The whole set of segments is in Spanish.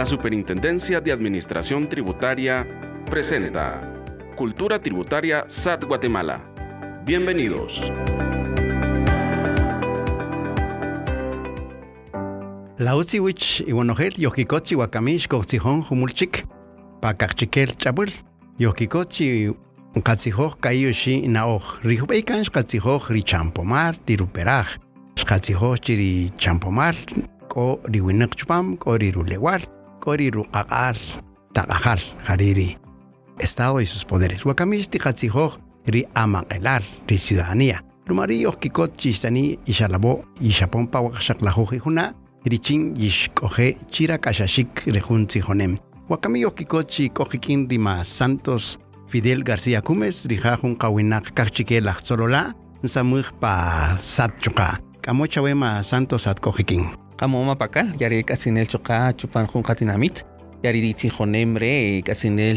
La Superintendencia de Administración Tributaria presenta Cultura Tributaria SAT Guatemala. Bienvenidos. La Utsiwich Iwanojel Yokikochi Wakamish Kotzihon Humulchik Pakachchikel Chabul Yokikochi Katzihoj Kayoshi Naoj Rihubeikan Katzihoj Richampomar Tiruperaj Katzihoj Chiri Champomar Ko Riwinak Chupam Ko Rirulewar Ko Riruqaqal Taqajal Hariri Estado y sus poderes Wakamish Katzihoj Ri Amakelar Ri Ciudadanía Rumari Yokikochi Stani Ishalabo Ishapompa Wakashaklajoji Juna Irichin yishkoje chira kashashik rejun tzijonem. Wakamiyo kikochi kojikin rima Santos Fidel García Cumes rijajun kawinak kachike lachzolola nsamuj pa satchuka. Kamocha wema Santos at kojikin. Kamoma pakal, yari kasinel choka chupan jun katinamit. Yari tzijonem re kasinel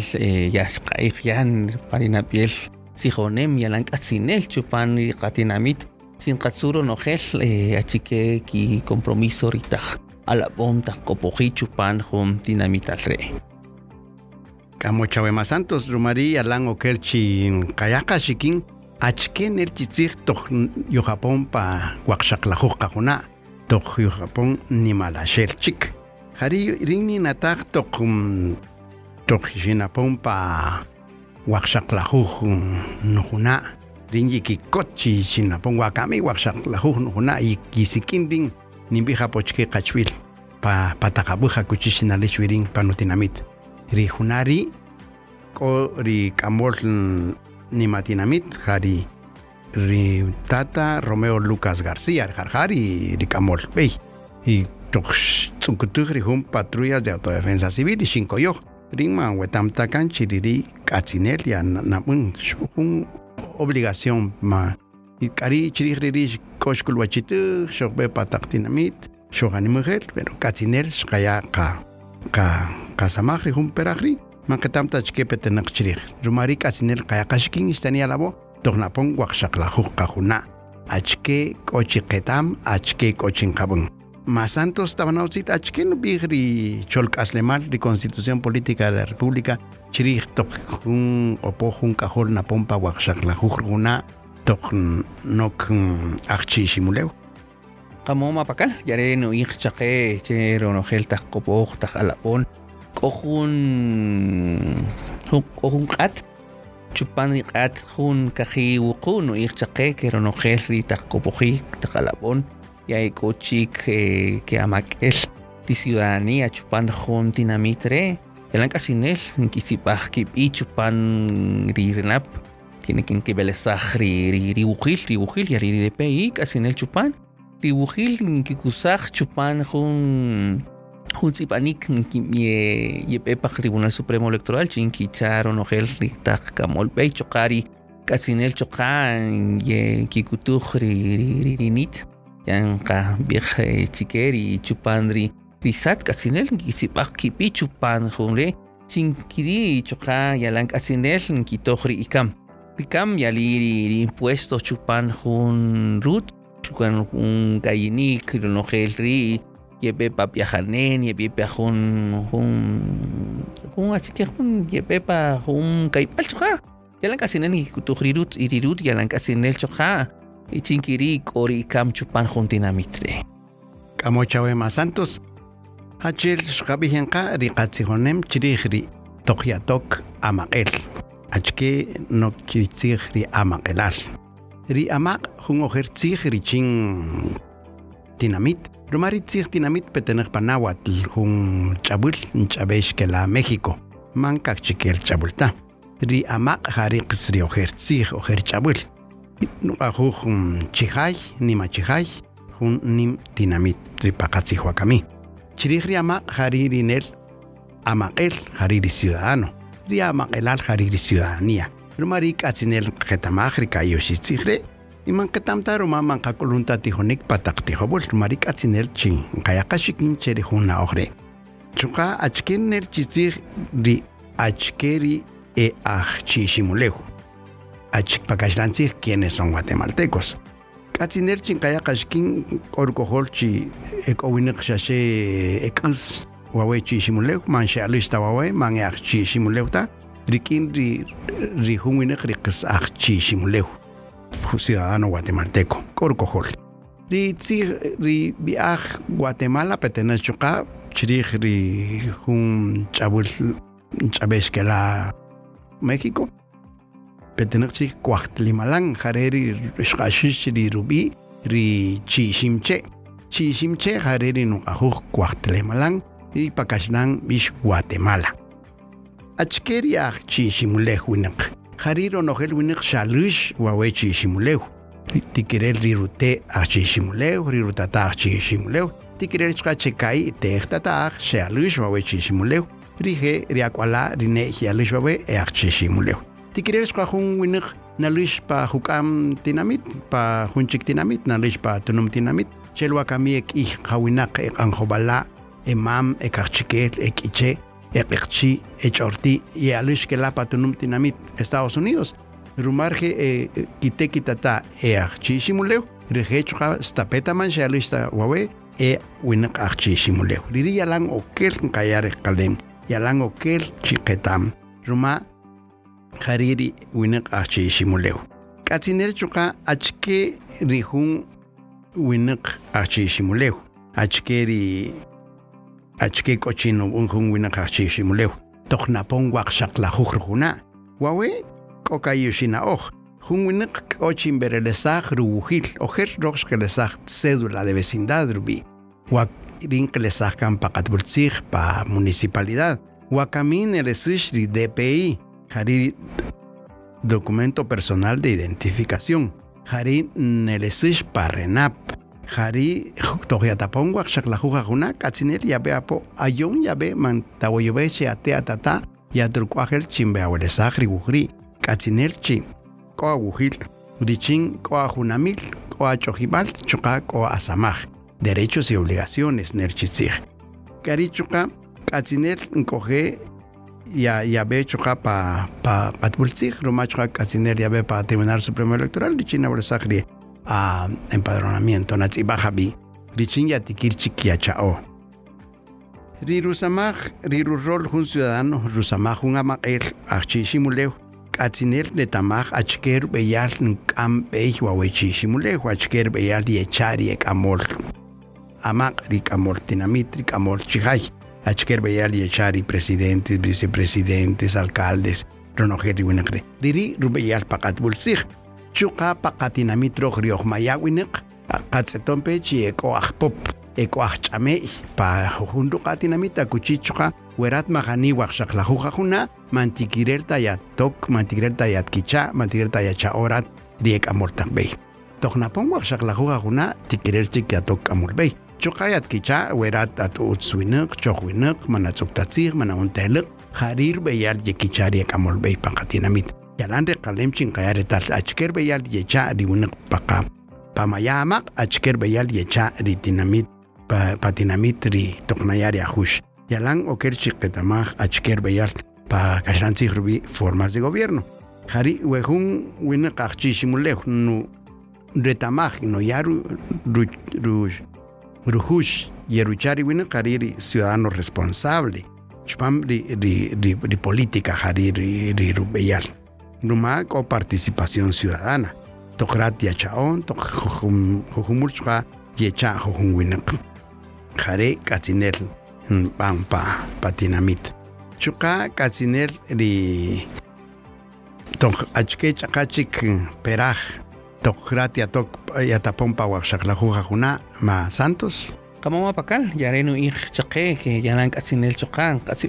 yashkaif yan parinapiel. Tzijonem yalan kasinel chupan katinamit. sin katsuro nojel eh, achique ki compromiso rita a la bonta copoji chupan hum dinamita re. Kamo Chabema Santos Rumari alan okelchi kayaka shikin achke nerchitzig toch yo Japón pa wakshaklahu kahuna toqyujapon nimalaxelchik qhari rin ninataq toq um, toqixinapon pa waqxaqlajuj um, nujuna' rin yikikotchi xinapon wa kamij waqxaqlajuj nujuna' yisikin rin nimbi japochke qachb'il pa pataqab'äj jakuchix xinalix wi rin panutinamit, ri k'o ri k'amol um, nimatinamit jari ri tata Romeo Lucas García jarjari ri kamol bey y toch tsunkutugri hum patrullas de autodefensa civil y yo ringma wetamtakan chiriri katzinel ya namun un obligación ma. Y cari chiriri koshkul wachitu shokbe pataktinamit shogani mujer pero katiner shkaya ka. Ka kasamagri hum peragri man katam tachke petenak chirir rumari katiner kaya kashkin istania labo tognapon wakshakla hukahuna achke kochiketam achke kochin kabun más santos tabanautzit achke no bigri cholk aslemal de constitución política de la república chirih tok jun opo jun kajol na pompa wakshak la jujruna tok nok akchi shimuleu Kamo mapakal, yare no ik chake, che rono gel tak kopok tak alapon, kohun kohun kat, chupan kat hun kahi wuku no ik chake, que rono gel ri tak kopoki tak alapon, ya kochik que amakel, di ciudadanía chupan hun dinamitre, Elan kasinel, kisipaj kipi chupan rirenap, tiene que kibelesaj ri ri riwujil, riwujil, ya ri DPI, kasinel chupan, riwujil kikusaj chupan jun jun sipanik ye yepepaj Tribunal Supremo Electoral, chin kicharon ojel ritak kamol pey chokari, kasinel chokan ye kikutuj ri rinit, yan ka viej chikeri chupan ri risat kasinel kisipaj kipi chupan junre chinkiri choka yalan kasinel kitojri ikam. Ikam yali impuesto chupan jun rut chukan un gallinik nojel ri yepe papiajanen yepe jun jun jun así que jun yepe pa jun kaipal choka yalan kasinel kitojri rut irirut yalan kasinel choka chinkiri kori ikam chupan jun dinamitre Kamo Chawema Santos Hachil shkabihenka riqatsihonem chirihri tokyatok amaqel. Achke nok chiritzihri amaqelal. Ri amaq jun ojertzih richin dinamit. Rumaritzih dinamit petener panawatl jun chabul chabesh que la México. Mankak chikel chabulta. Ri amaq jariqs ri ojertzih ojer chabul. Nuqajuj chihay, nima chihay, jun nim dinamit ripaqatsihuakami. Chirihri ama hariri nel amaqel hariri ciudadano. Ri amaqelal hariri ciudadanía. Rumari katsinel ketamajri kayoshitsigre. იმანკატამდა რომ ამანკა კოლუნტატი ჰონეკ პატახტი ხობოლ მარიკაცი ნერჩი გაიაკაში კინჩერი ხუნა ოხრე ჩუკა აჩკენ ნერჩი ძირი აჩკერი e achchichimulejo. Achikpakashlantzij quienes son guatemaltecos. Katzinerchin kayakashkin orkoholchi ekowiniqxaxe eqis wawe chiximulejo man xealixta wawe man achchichimulejo ta rikin ri ri hunwiniq riqis achchichimulejo. Ciudadano guatemalteco corcojol ri tsi ri biaj Guatemala petena chuqa chirij ri hun chabul chabesh que la México petenak chi kwajtlimalan jareri xqaxish ri rubi ri chishimche chishimche jareri nuqajuj kwajtlimalan y pakashnan bish Guatemala. Achkeri aj chishimulej winaq χαρί ρονοχέλ που είναι χσαλούς ο αουέτσι. Τι κυρέλ ρίρουτε αχτσι ησιμουλέου, ρίρουτα τι κυρέλ τσκάτσε καί τέχτα τα αχ σε αλούς ο αουέτσι ησιμουλέου, ρίχε ριακουαλά ρινέ χι αλούς ο. Τι κυρέλ τσκάχουν που είναι να λύσει πα χουκάμ την αμύτ, πα χουντσικ την αμύτ, να λύσει πα τονούμ την αμύτ, και λουακαμί εκ ηχ χαουινάκ ekichi echorti y alush que la patunum tinamit Estados Unidos. Rumarje kite kitata e achchi shimuleu rehechuka stapeta man shalista wawe e winak achchi shimuleu riri yalang okel kayare kalem yalang okel chiketam ruma hariri winak achchi shimuleu katsiner chuka achke rihun winak achchi shimuleu achke ri achke cochino unjun wina kachi shimuleu toknapon wakshak la jujrjuna wawe kokayushina oj jun wina ochin berelesaj ruhil ojer rox que lesaj cédula de vecindad rubi wak rin que lesaj kan pakatbultzig pa municipalidad. Wakamin elesish di DPI jari documento personal de identificación. Jari nelesish pa renap jari togiatapon wakshak la juga guna katsinel yabe apo ayon yabe man tawoyobe che ate atata ya turkwajel chimbe awele sahri gujri katsinel chi ko agujil richin ko ajunamil ko achojimal chuka ko asamaj derechos y obligaciones nerchitzig kari chuka katsinel nkoje ya yabe chuka pa pa patbulzig roma chuka katsinel yabe pa tribunal supremo electoral richin awele sahri a empadronamiento natzibajabi richin yatikir chiquiachao. Rirusamaj rirurrol jun ciudadano rusamaj jun amaqel achishimuleu katzinel netamaj achker beyal nkam bey wawechishimuleu achker beyal diechari ekamol amaq rikamol tinamit rikamol chijay achker beyal diechari presidentes vicepresidentes alcaldes ronojeri winakre riri rubeyal pakat bulsij chuka pakatinamitro griog mayawinek katsetompe chieko akpop eko akchame pa hundo katinamita kuchichuka werat magani wakshak lahuka kuna mantikirel tayat tok mantikirel tayat kicha mantikirel tayat cha orat riek amortak bey. Tok napong wakshak tikirel chikya tok amur bey. Chuka werat at utswinek chokwinek manatsuktatsik manamuntelik harir beyar yekicha riek amur bey pakatinamita yalan reqalem chinqayare tal achker beyal yecha riwunik paqa pamayamaq achker beyal yecha ritinamit pa patinamit ri toqnayari ajush yalan oker chiqetamaj achker beyal pa kashantzij rubi formas de gobierno. Jari wejun winik ajchishimulej nu retamaj no yaru rujush yeruchari winik jariri ciudadano responsable. Chpam ri ri ri política jari ri ri rubeyal numa o participación ciudadana. Tokrat yachaon tok jujumulchqa yecha jujun winak jare katsinel pampa patinamit. Chuqa katsinel ri tok achke chaqachik peraj. Tokrat yatok yatapompa waqxaqlajuja juna ma santos. Kamama pakal, yareno ij chaqe, que yanan katsi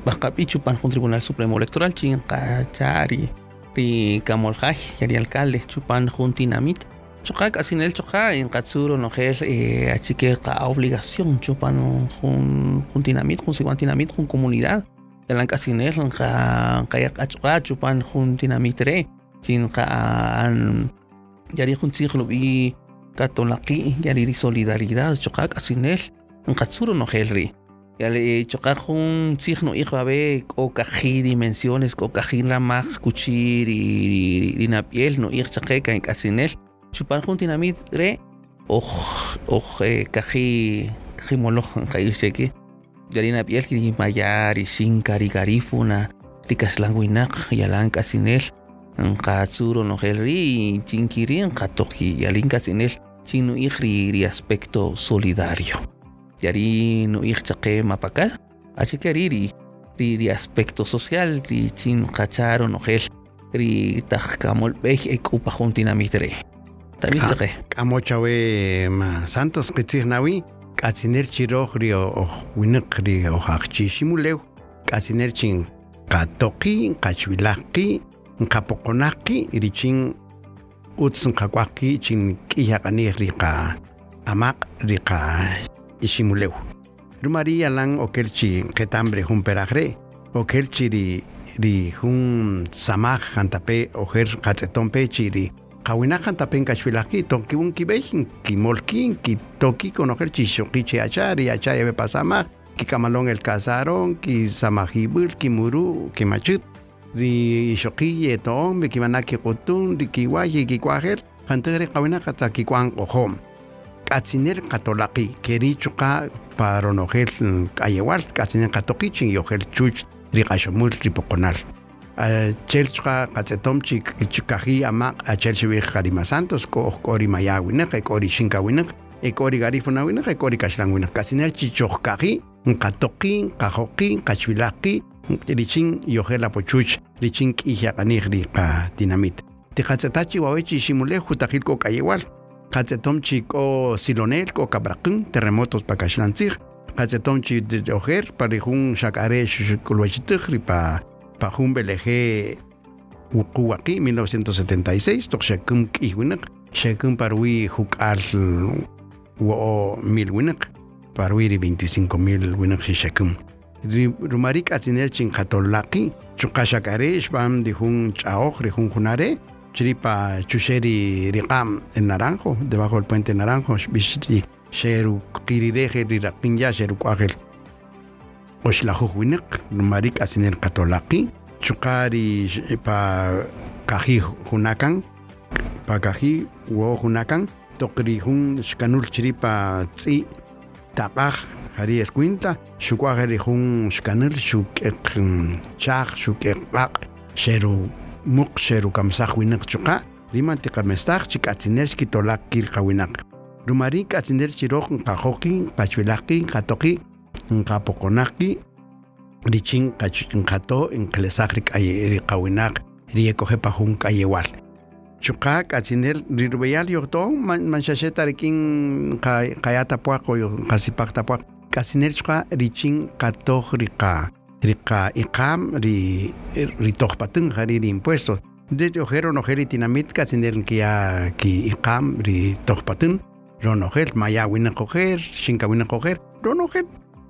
bakapi chupan un Tribunal Supremo Electoral, chin kachari, ri kamoljaj yari alcalde chupan juntinamit choqa kasinel choqa en katsuro nojel eh, achike ka obligación chupan jun juntinamit jun siwantinamit jun comunidad. Yalan kasinel ka kayak achoqa chupan juntinamit re. Chin an yari jun siglo bi katolaki yari ri solidaridad choqa kasinel en katsuro nojel ri yale chokajun signo iqabe o kaji dimensiones o kaji ramaj kuchir y na piel no ir chaqueca en casinel chupan juntinamit re oj oj kaji kaji molo kaji cheque yarina piel ri mayar ri shinka ri garifuna ri kaslan winak yalan kasinel nqa tsuro no ri chinkiri nqa toki yalin kasinel chino ri aspecto solidario yari no ich chaqe mapakal así que ri ri ri aspecto social ri chin qacharo no gel ri taj kamol bej ek upa juntinamitre también chaqe. kamochawe ma santos qitzignawi k'atziner chiroj ri winaq ri ojaqchi ximulew k'atziner chin qatoqi qachwilaqi nqapoqonaqi richin utz nqakwaqi chin k'iyaq'anej ri qa amaq qa iximulew rumari alan okelchi qetambre jun perajre okelchi ri ri jun samaj jantape ojer qatz'etonpe chi ri qawinajan tapen kachwilaki toki un kibej kimolkin kitoki conocer chishoki che achar y achar ebe pasama ki kamalon el casaron ki samajibul ki muru ki machut ri shoki eton be ki manaki qutun ri ki waye ki kwajer hantere qawina kata kwan ohom katsiner katolaki keri chuka paronogel ayewal katsiner katoki chin yogel chuch ri qashomul ri pokonal chelchqa qatzetomchik chikaji ama achelchiwij qarima santos ko k'ori maya winaq ek'ori xinka winaq ek'ori garifuna winaq ek'ori kaxlan winaq kasiner chichojkaji nqatoqi qajoqi qachwilaqi richin yojela pochuch richin k'ij yaq'anij ri qa dinamit. Tiqatz'etachi wawechi ximulej jutajil k'o k'ayewal qatzetomchi k'o silonel k'o kabraq'in terremotos pa kaxlantzij qatzetomchi ojer pari jun xak'are xk'ulwachitij ri pa Pajun BLG Ukuwaki 1976 tok shekum k'iwinak shekum parwi huk'al wo mil winak parwi ri 25 mil winak si shekum rumarik atzinel chin katolaki chukashakare shbam di jun ch'aoj ri jun junare chiripa chusheri riqam en naranjo debajo del puente naranjo bishri sheru qirireje ri raqinya sheru kwagel oxlajuj winak rumarik asinen chukari pa kaji hunakan pa kaji wo hunakan tokri jun shkanul chiripa tsi taqaj hari escuinta shukwa hari jun shkanul shukek chaj shukek baq sheru muk sheru kamsaj winak chuka riman tiqamestaj chikatziner xkitolak kirqawinak rumari katziner chiroj qajoqi qachwilaqi qatoqi nqapoqonaqi richin nqato nqlesaj ri qawinaq ri ekoje pa jun kayewal chuqa katziner ri rubeyal yoqton manxaxeta rikin qayata puaq o qasipaqta puaq. Katziner chuqa richin qatoj ri qa ri qa iqam ri ri tojpatun jari ri impuestos de ojero nojeri tinamit katziner kia ki iqam ri tojpatun ronojer maya winak ojer xinka winak ojer ronojer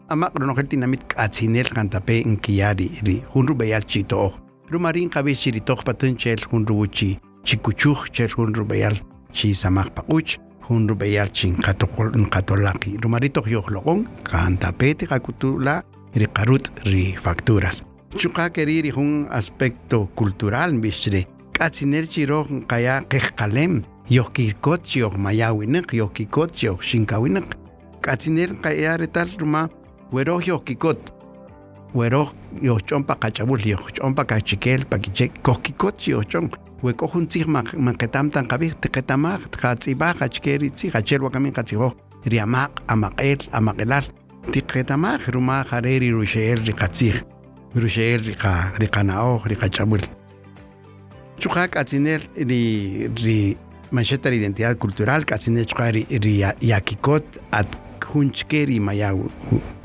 ama ronojer tinamit katzinel kantape nkiyari ri junru beyal chito rumarin kabi chiri tojpatun chel junru uchi chikuchuj chel junru beyal chi samak pakuch junru beyal chin katokol nkatolaki rumarito yohlogon kantape te kakutula ri karut ri facturas chuka keri ri jun aspecto cultural bishre katziner chiro kaya kejkalem yohkikot chioh mayawinek yohkikot chioh shinkawinek katziner kaya retal ruma weroj yohkikot weroj yohchompa kachabul yohchompa kachikel pakichek. Kohkikot chiohchon weko jun tzij maketam tan kabij teketamaj tkatzibaj achkeri tzij achel wakamin katzijoj ri amaq amaqel amaqelal tiqetamaj ruma jareri rusheel ri katzij rusheel ri qa ri qanaoj ri ri ri mancheta ri identidad cultural k'atziner chuqa ri ri yakikot at junchke ri maya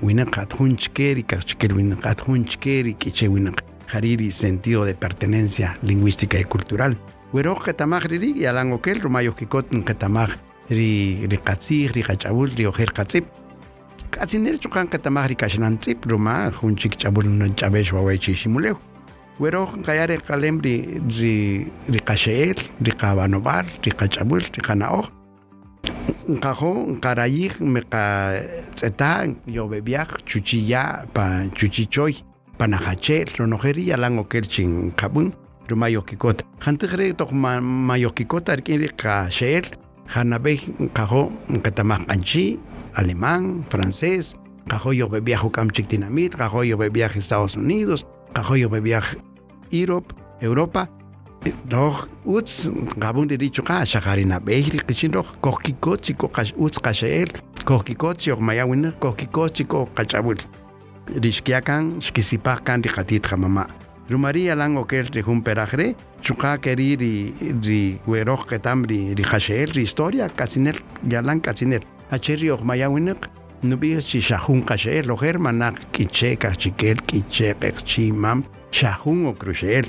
winaq at junchke ri kachkel winaq at junchke ri kiche winaq jariri sentido de pertenencia lingüística y cultural wero qetamaj ri ri yalan okel rumayo kikot qetamaj ri ri qatzij ri qachabul ri ojer qatzib k'atziner chuqan qetamaj ri kaxnantzib ruma junchik chabul ch'abex wawechi ximulew wero kayare kalem ri ri ri qasheel ri qabanobar ri qachabul ri qanaoj nqajo nqarayij me qa tz'eta yobebiaj chuchiya pa chuchichoy panajachel ronojeri yalan okel chin qabun ruma yokikot. Jantij re toj ma yokikot arkin ri qasheel janabej nqajo nqetamaj q'anchi alemán francés cajoyo be viaje Dinamit, cajoyo be viaje Estados Unidos, cajoyo be viaje Europe, Europa. Roh uts gabung di dicho ka shakarina behri kichin roh kohkikochi ko kash uts kashel kohkikochi ok mayawin kohkikochi ko kachabul. Rishkiakan shkisipakan di katit mama. Rumaria lang okel de jun perajre, chuka keri ri ri weroj ketam ri ri historia kasinel yalan kasinel. Acheri ok mayawinek nubi chi shahun khashel loher manak kiche kachikel kiche chimam shahun o crushel.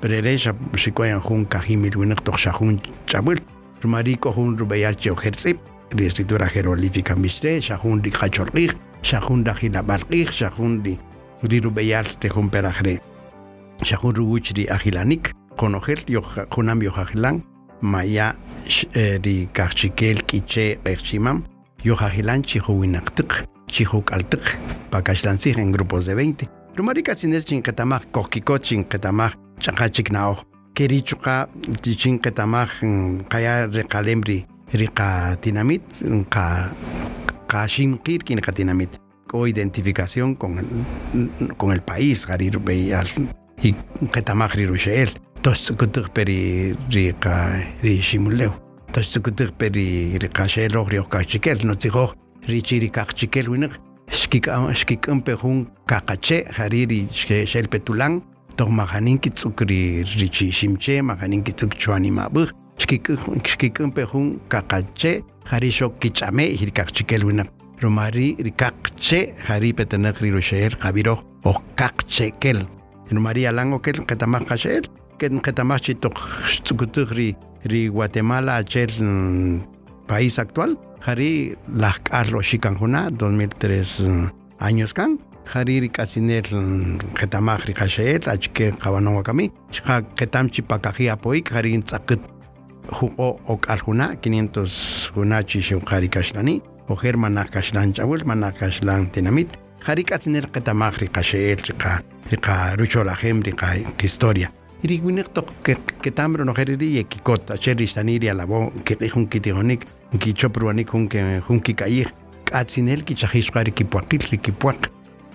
Preresha shikoyan jun kahimil winek tok shahun chabul. Rumarico jun rubayal che ojersip. Ri escritura jeroglífica mishre, shahun ri khachorqih, shahun da hilabarqih, shahun ri ri rubayal de jun perajre. Shahun rubuchri agilanik, conocer yo junam yo jajilan, maya ri kachikel kiche rechimam, yo jajilan chihuinaktik, chihukaltik, pakashlansi en grupos de 20. Rumarica sines chinkatamaj, kohkikochin katamaj, chakachik nao, kerichuka chichin katamaj, kaya recalemri, rika tinamit, ka kashin kirkin katinamit. O identificación con, con el país, garir y rirusheel. tos kutuk peri ri ka ri shimuleu tos kutuk peri ri ka shelo ri ka chikel no tigo ri chiri ka chikel winak skik skik umpe hun ka kache hariri shel petulang to maganin ki tsukri ri chi shimche maganin ki tsuk chwani mabu skik skik umpe hun ka kache hari shok ki chame hir ka chikel winak romari ri ka che hari petenak ri ro shel kabiro o ka chekel María Lango que que ketamachi to ri ri Guatemala achel país actual. Jari la carro shikanjuna 2003 años kan jari ri kasiner ketamach ri kasher achke kabanon wakami chika ketamchi pakaji apoik jari tsakut jugo o karjuna 500 junachi shukari kashlani o germana kashlan chawul mana kashlan tinamit jari kasiner ketamach ri kasher rika rika ruchola hem rika historia tok ke ke tamro no heriri e kikot a cherry saniri a labo ke hun kitigonik ki chopruanik hun ke hun ki kair. Atsinel ki chahish qari ki puakil ki puak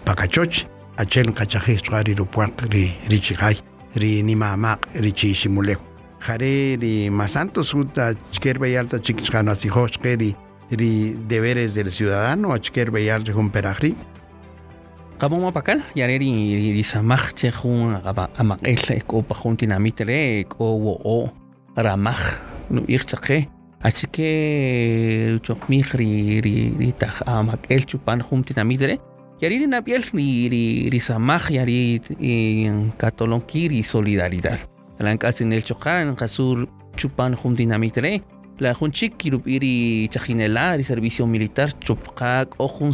pakachoch a chen ka chahish qari ru puak ri ri chihay ri ni mama ri chi shimule jare ri masanto suta chker bayalta chikichano asihosh ri ri deberes del ciudadano a chker bayal hun peragri Kamo mapakal, yareri di samach che jun amak el ko pa jun tinamitere ko wo o ramach no irchaque así que chok mi ri ri ri ta amak el chupan jun tinamitere yariri na piel ri ri ri samach yari en katolonki ri solidaridad. Lan kasin el chokan kasur chupan jun tinamitere la jun chik kirupiri chajinela servicio militar chupkak o jun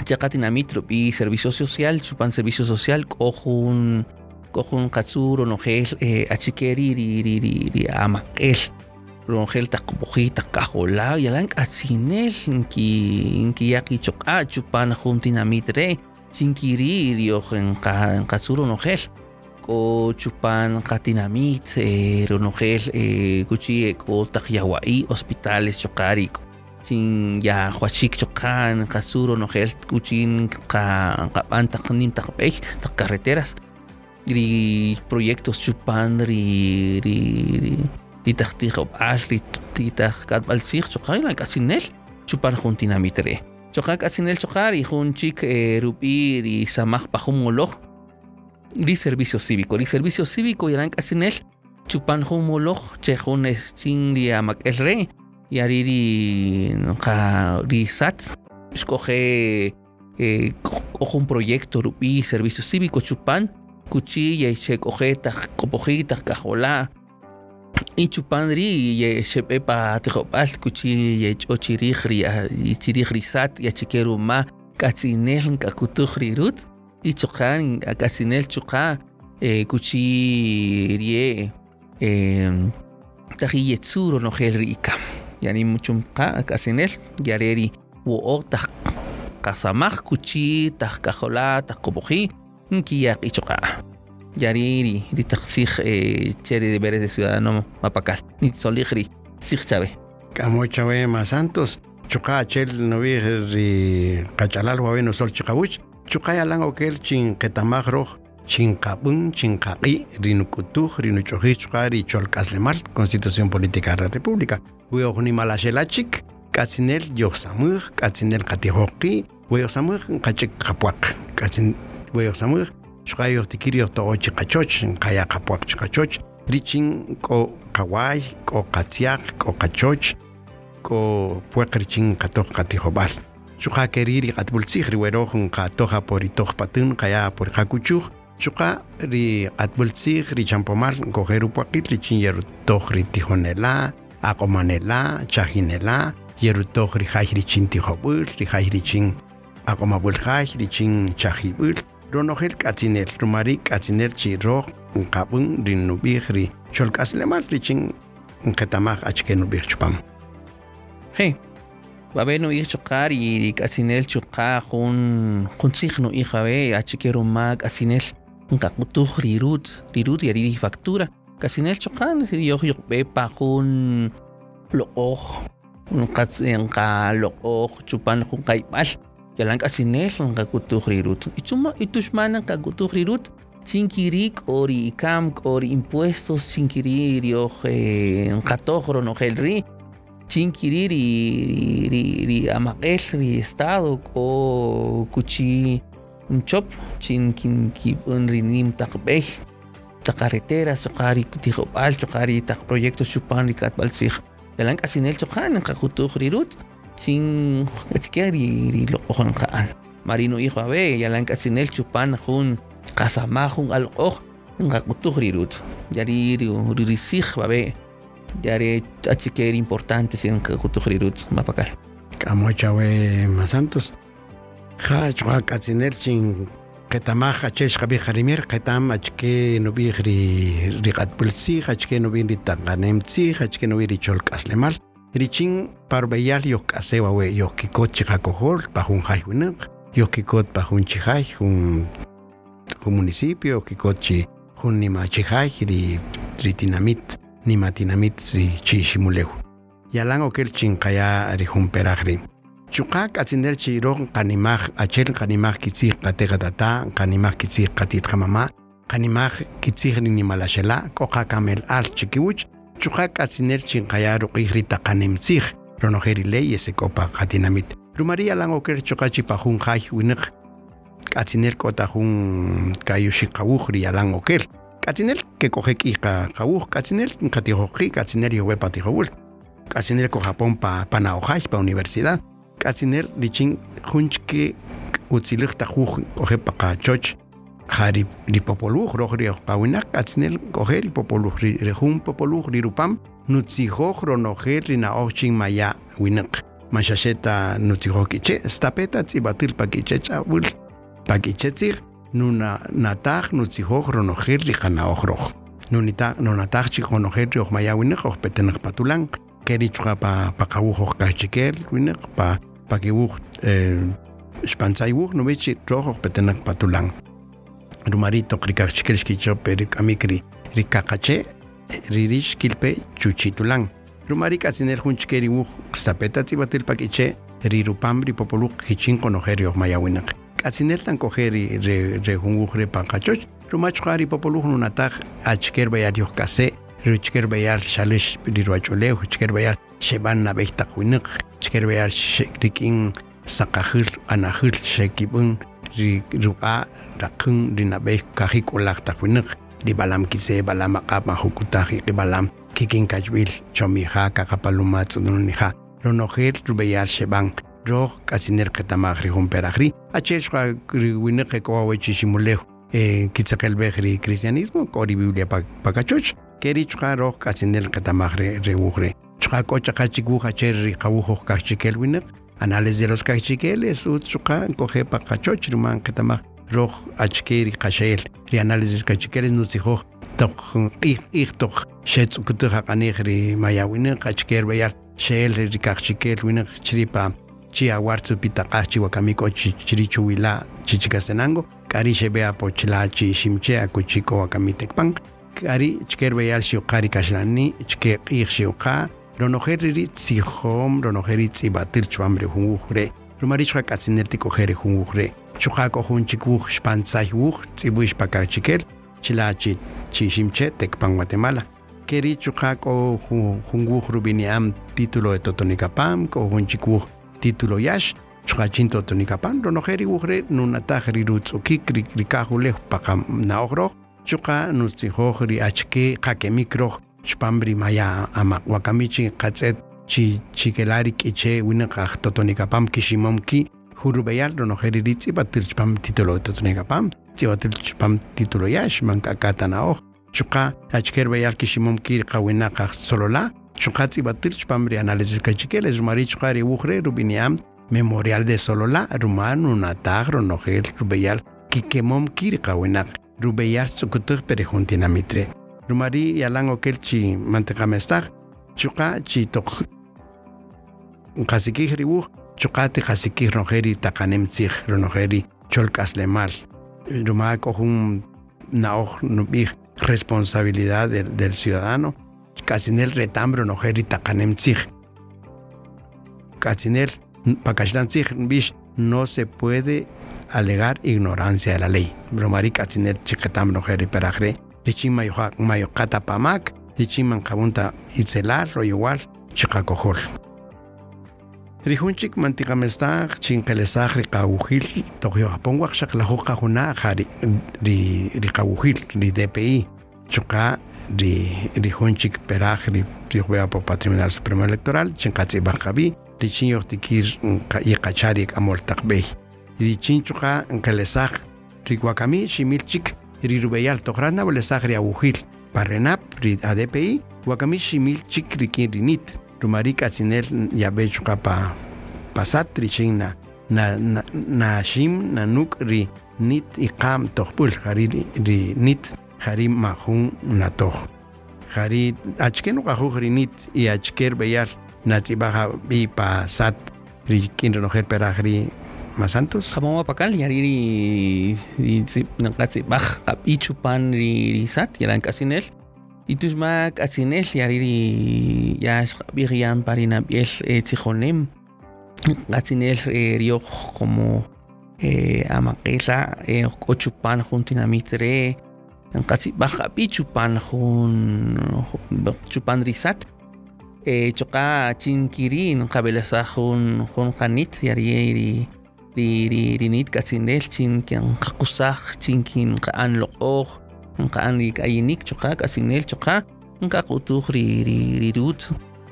samach Chakatinamit y servicio social, chupan servicio social, cojun cojun katsuro nogel eh, achikeri ri ri ri ri amakel nogel takupuji takajola yalan katsinel ki ki yaki choka chupan juntinamit re sinkiri riojen katsuro nogel ko chupan katinamit eh, ronogel eh, kuchi ko takyawai hospitales chokariko sin ya huachik chocan kasuro no gel kuchin ka kapan taknim takpej tak carreteras ri proyectos chupan ri ri ri ri takti al ri ti tak kat bal sig chocan la kasinel chupan juntinamitre. Chocan kasinel chocar y jun chik rupi ri samaj pajumoloj ri servicio cívico. Ri servicio cívico yaran kasinel chupan humoloj che jun es chin amak el rey yariri ja risat escoge eh, cojo un proyecto rupi servicio cívico chupan cuchilla y se coge copojita cajola y chupandri y se pepa tejopal cuchilla y ochirigri y chirigrisat y chiquero ma katsinel kakutujri rut y chocan a katsinel chuka eh, cuchillie eh, tajiyetsuro no gelrica yani muchum ka kasinel yareri wo ta kasamaj kuchi ta kajola ta koboji nkiya ichoka yariri ri taxij eh, chere deberes de ciudadano mapacal ni soligri sig chave Camo chave más santos. Chuqa achel novi ri qachalal wawe no sol chiqawuch chuqa yalan okel chin qetamaj roj chinqabun chinqaqi rinukutuj rinuch'uji chuqa ri cholk'aslemal constitución política de la república. Wiojnimalachelachik k'atzinel yojsamuj k'atzinel qatijoqi weyojsamuj qachik qapuaq k'atzin weyojsamuj chuqa yojtikir yojto'o chiqachoch qaya qapuaq chiqachoch richin k'o qaway k'o qatz'yaq k'o qachoch k'o pueq richin qatoj qatijob'al chuqa kerir ri q'atb'ultzij riweroj qatoja por itoj patun qaya por chuqa ri q'atb'ultzij ri champomal kojer upuaqil richin yerutoj ri tijonela aq'omanela chajinela yerutoj ri jay richin tijob'äl ri jay richin aq'omab'äl jay richin chajib'äl ronojel k'atzinel rumari k'atzinel chi roj qab'än ri nub'ij ri nqetamaj achke nub'ij chupam. Hey, no chokar y kasinel choka jun jun sig no hija be achikero mag asinel nkakutuj rirut rirut yari factura. Kasinel chokan si yo yo be pa jun looj nqats nqa looj chupan jun qaybal yalan kasinel nkakutuj rirut. Ichuma itushman nkakutuj rirut. Chinkirik ori ikam ori impuestos chinkirir yo nqatoj no ri. Chinkiri ri ri ri amaq'el ri estado k'o kuchi nchop chin kin kib'un ri nim taq b'ey taq carreteras choqa ri tijob'al choqa ri taq proyectos chupan ri katb'al tzij yalan k'asinel choqa nqajutuj ri rut chin etzk'ej ri ri loq'oj nqa'an marino hijo abe yalan k'asinel chupan jun qasamaj jun alq'oj nqakutuj ri rut yari ri ri sij babe yare achikeri importante sin kutukhrirut mapakal k'amochawe masantos ja chwa k'atzinel chin qetamaj achex qabij qarimir qetam achke nubij ri ri q'atb'ultzij achke nubij ri taqanemtzij achke nubij ri cholk'aslemal richin parbeyal yoj k'asew awe yoj kikot jun jun jun jun municipio. Kikot chi jun nima chijay ri ri tinamit nimatinamit ri chiximulew yalan okel chinkaya ri humperaj ri chuqa k'atzinel chi roj qanimaj achel qanimaj kitzij qateqa tata qanimaj kitzij qatit qamama qanimaj kitzij ri nimalaxela k'oqa kamel al chikiwuch chuqa k'atzinel chinkaya ruq'ij ri taqanemtzij ronoje ri leyes ek'opa qatinamit rumari yalan okel chuqa chi pa jun jay winaq k'atzinel k'ota jun kayuxiqawuj ri yalan okel k'atzinel kekoje k'ija qawuj k'atzinel qatijoqi k'atzinel yowe patijowul k'atzinel ko pa panaojaj pa universidad k'atzinel richin junchke utzilij tajuj koje pa qachoch jari ripopoluj roj ri qawinaq k'atzinel koje ripopoluj ri jun popoluj ri rupam nutzijoj ronojel ri naoj chin maya winaq maxaxeta nutzijoj k'iche stapeta tz'ibatil pa k'iche ch'awil pa k'iche tzij nuna nataj nutzijoj ronojel ri qanaoj roj nunita nunataj chi ronojel ri ojmaya winaq ojpetenaq patulan keri chqa pa pa ojkajchikel winaq pa pa kiwuj xpantzay wuj nubichi roj ojpetenaq patulan rumarito qrikajchikel xkichope ri k'amik ri ri kaqache ririx kilpe chuchitulan rumari k'atzinel jun chike ri wuj stapeta tz'ibatil pa k'iche ri rupam ri popoluq kichin qonojel ri ojmaya winaq k'atzinel tan koje ri re panqachoch rumachqa ri popoluj nunataj achker bayar yoj kase ri chker bayar xalix ri ruach'ulew chker bayar xeb'an nab'ey taq winaq chker bayar rik'in saqajil q'anajil xekib'un ri ruq'a raq'un ri nab'ey kajik k'ulaj taq winaq ri balam kise balam aq'ab majukutaj iqi balam kikin kachb'il chomija kaqapaluma tz'ununija ronojel rubeyar xeb'an roj k'atzinel qetamaj ri junperaj ri achexqa ri winaq ek'owa wechiximulew kitzaqelbej ri cristianismo k'o ri biblia pa kachoch keri chqa roj k'atzinel qetamaj ri ri ჩხაკო ჩხაჩი გუხა ჩერი ხაუხო ხაკჩი კელვინერ ანალიზეროს ხაკჩი კელეს უჩხა კოხეპა ხაჩოჩრი მან ხეთამა როხ აჩკერი ხაშელ რი ანალიზის ხაკჩი კელეს ნუციხო დოხ იქ იქ დოხ შეწუკდ ხაყანიხრი მაიავინე ხაჩკერბია შეელრი ხაკჩი კელვინე ჩრიპა ჩი ავარცუ პიტა ყაჩი ვაკამიკო ჩრიჩუილა ჩიჩიკასენანგო კარი შებეა პოჩლაჩი შიმჩე აკუჩიკო ვაკამიტეკპან კარი ჩკერბეალში ყარი კაშლანი ჩკე ყიხში ყა chichikastenango k'ari xeb'e apochla chi ximche akuchiko wakamitekpan k'ari chker beyal xiuqa ri kaxlani chke q'ij xiuqa ronojeri tzihom ronojeri tzibatir chwamre hunguhre rumarichka katzinel tikojere hunguhre chukako hunchikuj xpantzay wuj tzibuix pakachikel chilachi chishimche tekpan Guatemala. Keri chukako hunguj rubiniam título de totonicapam ko hunchikuj título yash chukachin totonicapam ronojeri wujre nunataj rirutzukik rikajulej pakam naojroj chuka nutzijoj ri achke qakemikroj xpambri maya ama. Wakamichi qatzet chi chikelari k'iche winaqaj totonicapam kiximomki jurubeyal ronojeri ri tz'ibatil chpam título de totonicapam tz'ibatil chpam título yash mank'akatanaoj chuqa achker beyal kiximomki qawinaqaj solola chuqa tz'ibatil chpam ri análisis kachikeles rumari chuqa ri wujre rubiniam memorial de solola ruman unataj ronojel rubeyal kikemomki ri qawinaq rubeyal tz'ukutuj perejuntinamitre rumari yalan okelchi manteqamestaj chuqa chi toq qasikij riwuj chuqati qasikij ronjeri taqanemtzij ronojeri cholk'aslemal ruma k'ojun na'oj nub'ij responsabilidad del, del ciudadano. K'atzinel retam ronojeri taqanemtzij k'atzinel pakaxlantzij b'ix no se puede alegar ignorancia de la ley. Rumari k'atzinel chiqetam ronojeri perajre richin mayokata pamak richin manqabunta itzelal royowal chiqakojol rijunchik mantiqamestaj chinqelesaj riqawujil toqyoqapon waqxaqlajuq qajuna jari ri riqawujil ri DPI chuqa ri rijunchik peraj ri riqbeapo patrimonial supremo electoral chinqatz'ibaj qabi richin yoqtikir yiqachari k'amol taqb'ey richin chuqa nqelesaj riwakami ximilchik ri rubeyal toqrana bolesaj ri awujil parrenap ri ADPI wakami ximilchik rikin rinit rumari k'atzinel yabe chuqa pa pasat richin na na na na shim na nuk ri nit iqam toqpul jari ri nit jari majun na toj jari achken uqajuj ri nit y achker beyal na tzibaja bi pasat ri kin renojer peraj ri masantos Kamama pakal yari ri ri nangkatsi baj kapichu pan ri ri sat yalan kasinel itus mak asinel yari ri yash biriam parina biel tzijonem kasinel rio como amakela ochupan juntinamitre nangkatsi baj kapichu pan jun chupan ri sat choka chinkiri nangkabelasa jun jun kanit yari ri ri ri rinit katsinel chin kyan qakusaj chin kin qa'an loq'oj qa'an ri k'ayinik choqa k'asinel choqa nqaqutuj ri ri ri rut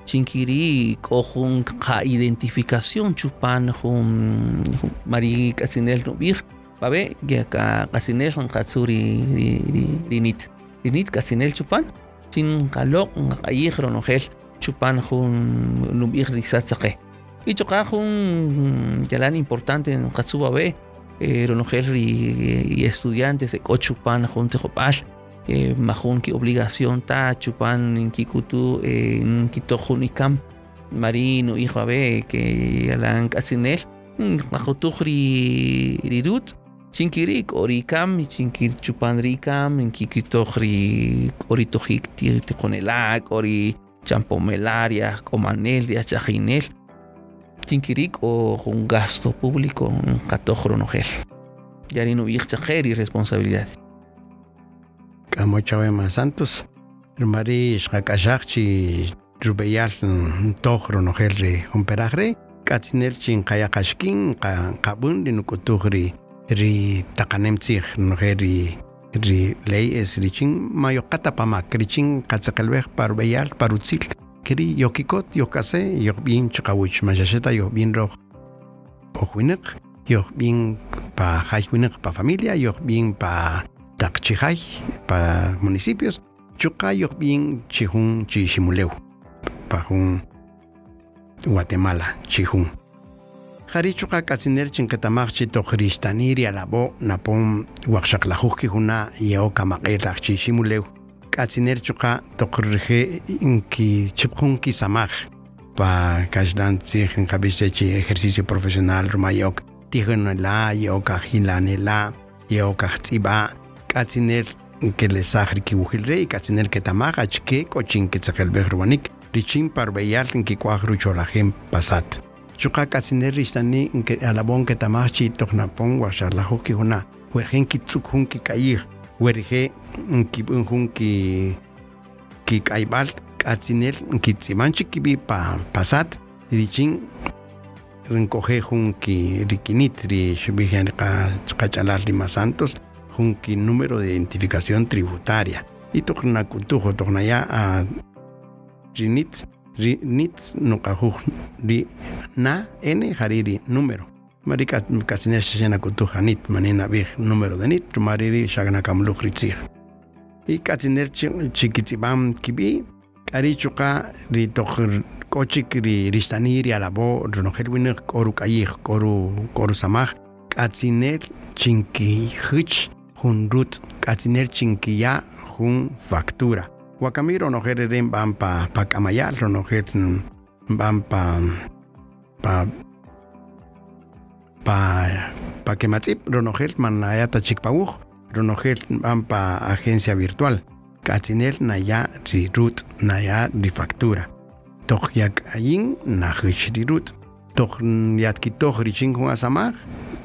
chinkiri k'o jun qa identificación chupan jun mari k'asinel nub'ij pabe ya ka k'asinel nqatzu ri ri ri rinit rinit k'asinel chupan chin qaloq' nqaq'ayij ronojel chupan jun nub'ij risat saqej y un yalan importante en Katsuba B, Ronogel y estudiantes de Cochupan, Junte Jopal, Majun ki obligación ta chupan en Kikutu, en Kitojunikam, Marino, hijo B, que yalan Kasinel, Majutujri Rirut, Chinkirik, Orikam, Chinkir Chupandrikam, en Kikitohri, Oritojik, Tijonelac, Ori Champomelaria, Comanelia, Chajinel, tinkirik o un gasto público un catojronogel. Yari no y responsabilidad. Kamo chawe santos. Mari shakashakchi rubeyal tojronogel re humperagre. Katsinel chin kaya kashkin kabun nukutugri ri takanemtzig nogeri ri ley es richin mayokata pamak richin katsakalbej parubeyal parutzil keri yokikot yokase yok bien chakawich machacheta yok bien roj ojuinek yok bien pa jaijuinek pa familia yok bien pa takchijay pa municipios. Chuka yok bien chihun chishimuleu pa jun Guatemala chihun. Jari chuka kasiner chinkatamach chito kristaniri alabo napom wakshaklajuki juna yeo kamaketach chishimuleu katsiner chuka toqrje inki chipjun samaj. Pa kashdan kabichechi ejercicio profesional rumayok tijen la yok ajilane la katsiner que le sajri ki wujilre katsiner que tamaj achke kochin que behruanik richin parbeyal ki gem pasat. Chuka kasiner ristani que alabon que tamachi toknapon washar la hoki huna wergen ki ki werge ki bun hun ki ki kaibal kasiner ki tsimanchi ki bi pa pasat richin rincoge hun ki rikinit ri chachalar lima santos hun ki número de identificación tributaria. Y tokna kuntujo tokna ya a rinit rinit no kahu ri na n hariri número marika kasine shena kuntuja nit manina big número de nit mariri shagna kamlu ritsi y kasiner chikitzibam kibi ari chuka ri tok kochik ri ristaniri alabo ronogel winner koru kayih koru koru samaj kasiner chinki hich hun rut kasiner chinki ya hun factura. Wakamiro no hereren van pa pa kamayal no van pa pa pa pa kematzip ronoher manayata chikpawuj ronoher van pa agencia virtual katzinel naya rirut naya rifactura. Toch yak ayin na hich rirut. Toch yatki toch richin hun asamar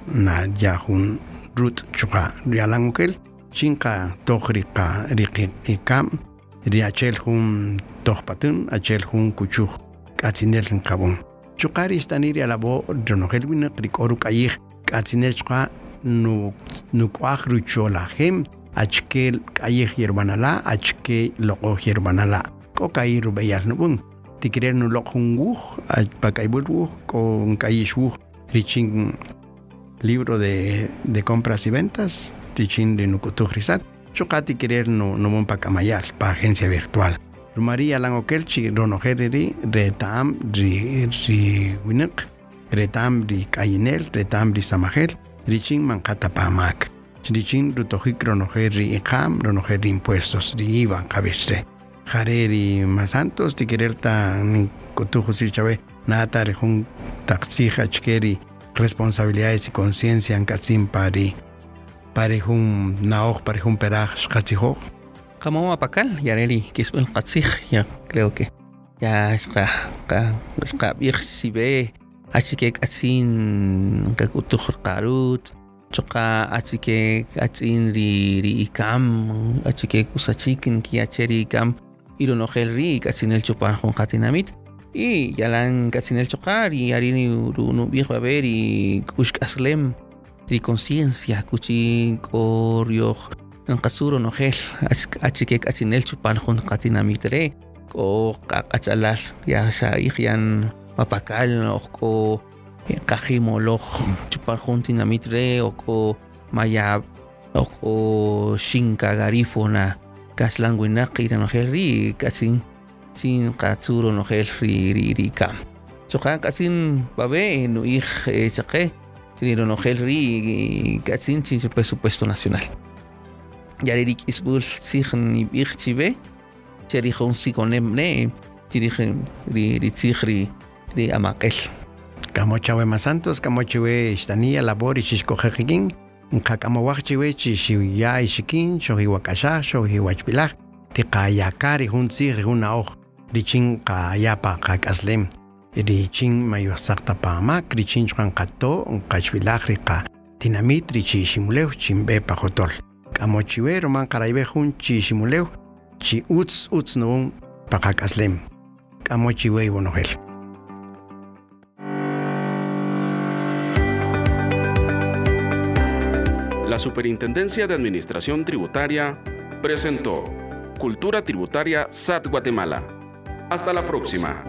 na ya hun rut chuka rialangukel chinka toch rika riki ikam ri achel hun tohpatun achel hun kuchuj k'atzinel qabon chuqari istaniri alabo ronojel wina rikoru kayij k'atzinel chqa nu nuk'aj ruchola jem achke k'ayij yerbanala achke loqoj yerbanala k'o kay rubeyal nub'un tikrer nuloq jun wuj pakaybul wuj k'o nk'ayix wuj richin libro de, de compras y ventas richin rinukutuj risat chukati querer no no mon pa kamayal pa agencia virtual María Langokelchi ronojereri retam ri ri winik retam ri kayinel retam ri samajel richin mankata pa mak richin rutojik ronojeri ikam ronojeri impuestos ri iba kabestre jareri masantos ti querer ta kotujo si chave nata rejun taxija chkeri responsabilidades y conciencia en kasim pari parejun naoj parejun peraj xqatzijoj Como apakal yareli kisbel qatzij ya creo que ya ska ka ska bir sibe así que asin ka kutuj qarut choqa así que asin ri ri ikam así que kusachikin ki acheri ikam iro no gel ri asin el chupan con katinamit y yalan asin el choqar y arini no viejo a ver y kushk aslem tri conciencia kuchin koryo ng kasuro no hel achike kasinel chupan hun katinamitre o kakachalal ya sa ikhyan mapakal o ko kahimolo chupan hun tinamitre o ko mayab o ko shinka garifo na kaslan winaki no hel ri kasin sin katsuro no hel ri ri ri kam chokan kasin babe no ik chake tiniro no hel ri kasin sin presupuesto nacional yaririk isbul sign ibig chibe cheri khon sikonem ne tirije ri ri tzigri ri amakel kamochawe masantos kamochawe istania labor ishkojejikin nkakamawajchiwe chishiya ishikin shohi wakasha shohi wachbilaj tiqayakari hun tzigri hun aoj richin qayapa qakaslem richin mayosaqta pamak richin chqan qato qachbilaj riqa tinamit richiximulew chimbe pajotol jun chi La Superintendencia de Administración Tributaria presentó Cultura Tributaria SAT Guatemala. Hasta la próxima.